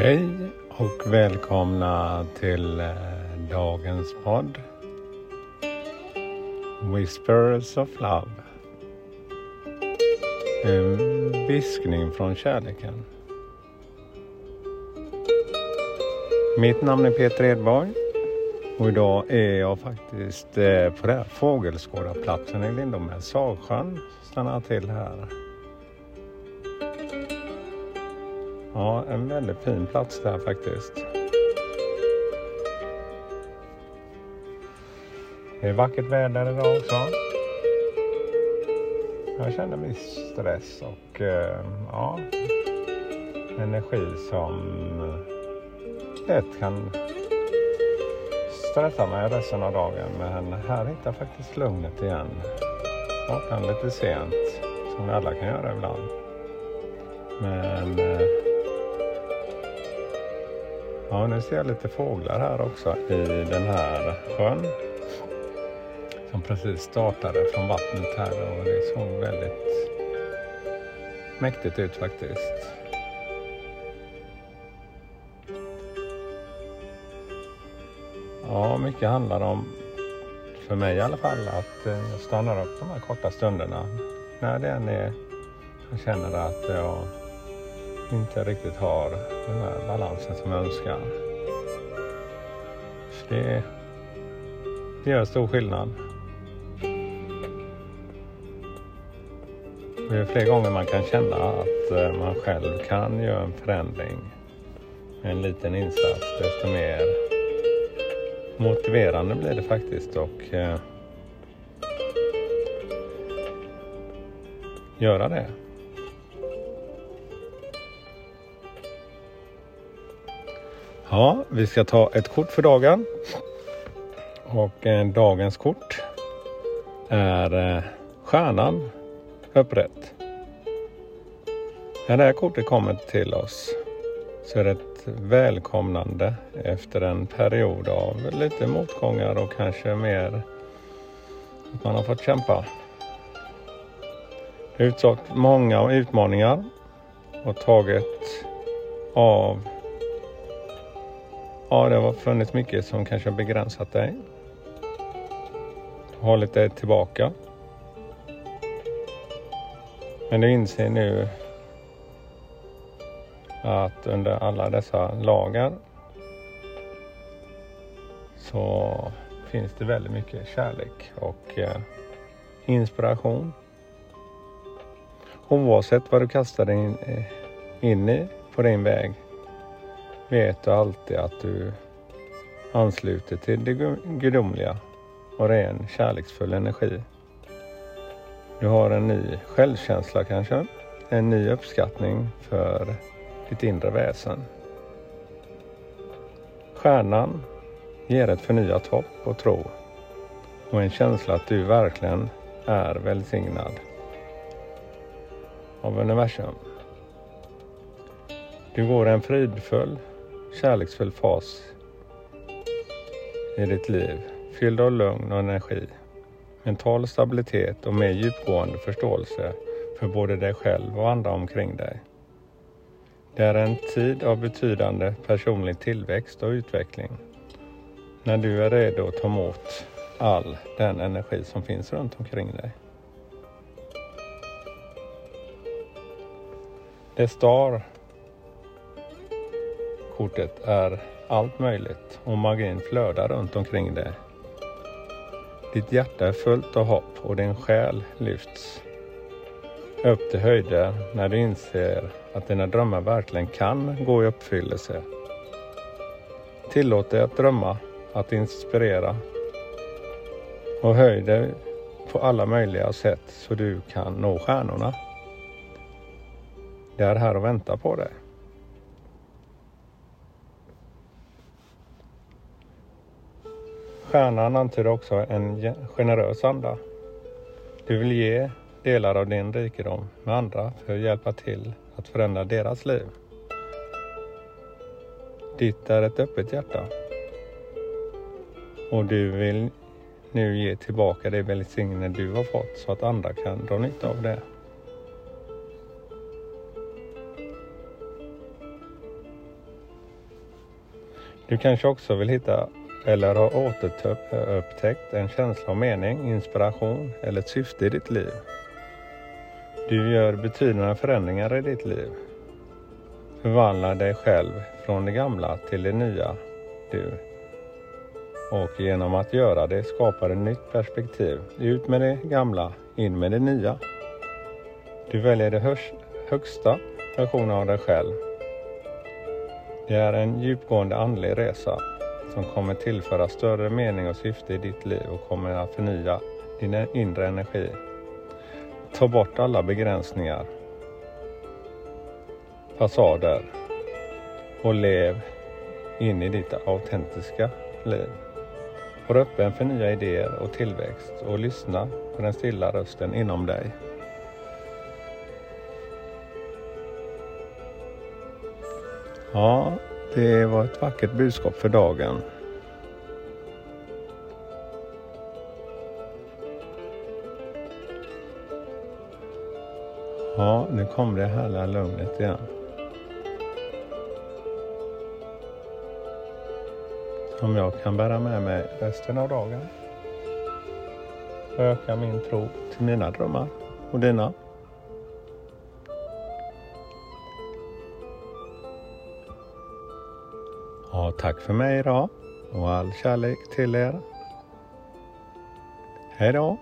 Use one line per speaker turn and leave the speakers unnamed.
Hej och välkomna till eh, dagens podd Whispers of Love. En viskning från kärleken. Mitt namn är Peter Edborg och idag är jag faktiskt eh, på den här fågelskådarplatsen i Lindome, Sagsjön. Stannar till här. Ja, en väldigt fin plats där faktiskt. Det är vackert väder idag också. Jag känner viss stress och eh, ja, energi som lätt kan stressa mig resten av dagen. Men här hittar jag faktiskt lugnet igen. Vaknar lite sent, som vi alla kan göra ibland. Men eh, Ja, nu ser jag lite fåglar här också i den här sjön. Som precis startade från vattnet här och det såg väldigt mäktigt ut faktiskt. Ja, mycket handlar om, för mig i alla fall, att eh, jag stannar upp de här korta stunderna. När det än är jag känner att jag inte riktigt har den här balansen som jag önskar. Så det, det gör stor skillnad. Det är fler gånger man kan känna att eh, man själv kan göra en förändring med en liten insats, desto mer motiverande blir det faktiskt och eh, göra det. Ja, vi ska ta ett kort för dagen. Och eh, dagens kort är eh, stjärnan upprätt. När det här kortet kommer till oss så är det ett välkomnande efter en period av lite motgångar och kanske mer att man har fått kämpa. Det har utsatt många utmaningar och tagit av Ja, det har funnits mycket som kanske har begränsat dig. Hållit dig tillbaka. Men du inser nu att under alla dessa lagar så finns det väldigt mycket kärlek och eh, inspiration. Oavsett vad du kastar dig in, eh, in i på din väg vet du alltid att du ansluter till det gudomliga och ren kärleksfull energi. Du har en ny självkänsla kanske, en ny uppskattning för ditt inre väsen. Stjärnan ger ett förnyat hopp och tro och en känsla att du verkligen är välsignad av universum. Du går en fridfull kärleksfull fas i ditt liv fylld av lugn och energi, mental stabilitet och mer djupgående förståelse för både dig själv och andra omkring dig. Det är en tid av betydande personlig tillväxt och utveckling när du är redo att ta emot all den energi som finns runt omkring dig. Det star kortet är allt möjligt och magin flödar runt omkring dig. Ditt hjärta är fullt av hopp och din själ lyfts upp till höjder när du inser att dina drömmar verkligen kan gå i uppfyllelse. Tillåt dig att drömma, att inspirera och höj dig på alla möjliga sätt så du kan nå stjärnorna. Det är här och väntar på dig. Stjärnan antyder också en generös anda. Du vill ge delar av din rikedom med andra för att hjälpa till att förändra deras liv. Ditt är ett öppet hjärta. Och du vill nu ge tillbaka det välsignelse du har fått så att andra kan dra nytta av det. Du kanske också vill hitta eller har återupptäckt en känsla av mening, inspiration eller ett syfte i ditt liv. Du gör betydande förändringar i ditt liv. Förvandlar dig själv från det gamla till det nya du. Och genom att göra det skapar ett nytt perspektiv. Ut med det gamla, in med det nya. Du väljer det högsta versionen av dig själv. Det är en djupgående andlig resa som kommer tillföra större mening och syfte i ditt liv och kommer att förnya din inre energi. Ta bort alla begränsningar, fasader och lev in i ditt autentiska liv. Var öppen för nya idéer och tillväxt och lyssna på den stilla rösten inom dig. Ja, det var ett vackert budskap för dagen. Ja, nu kom det härliga lugnet igen. Som jag kan bära med mig resten av dagen. Och öka min tro till mina drömmar och dina. Och tack för mig idag och all kärlek till er. Hej då!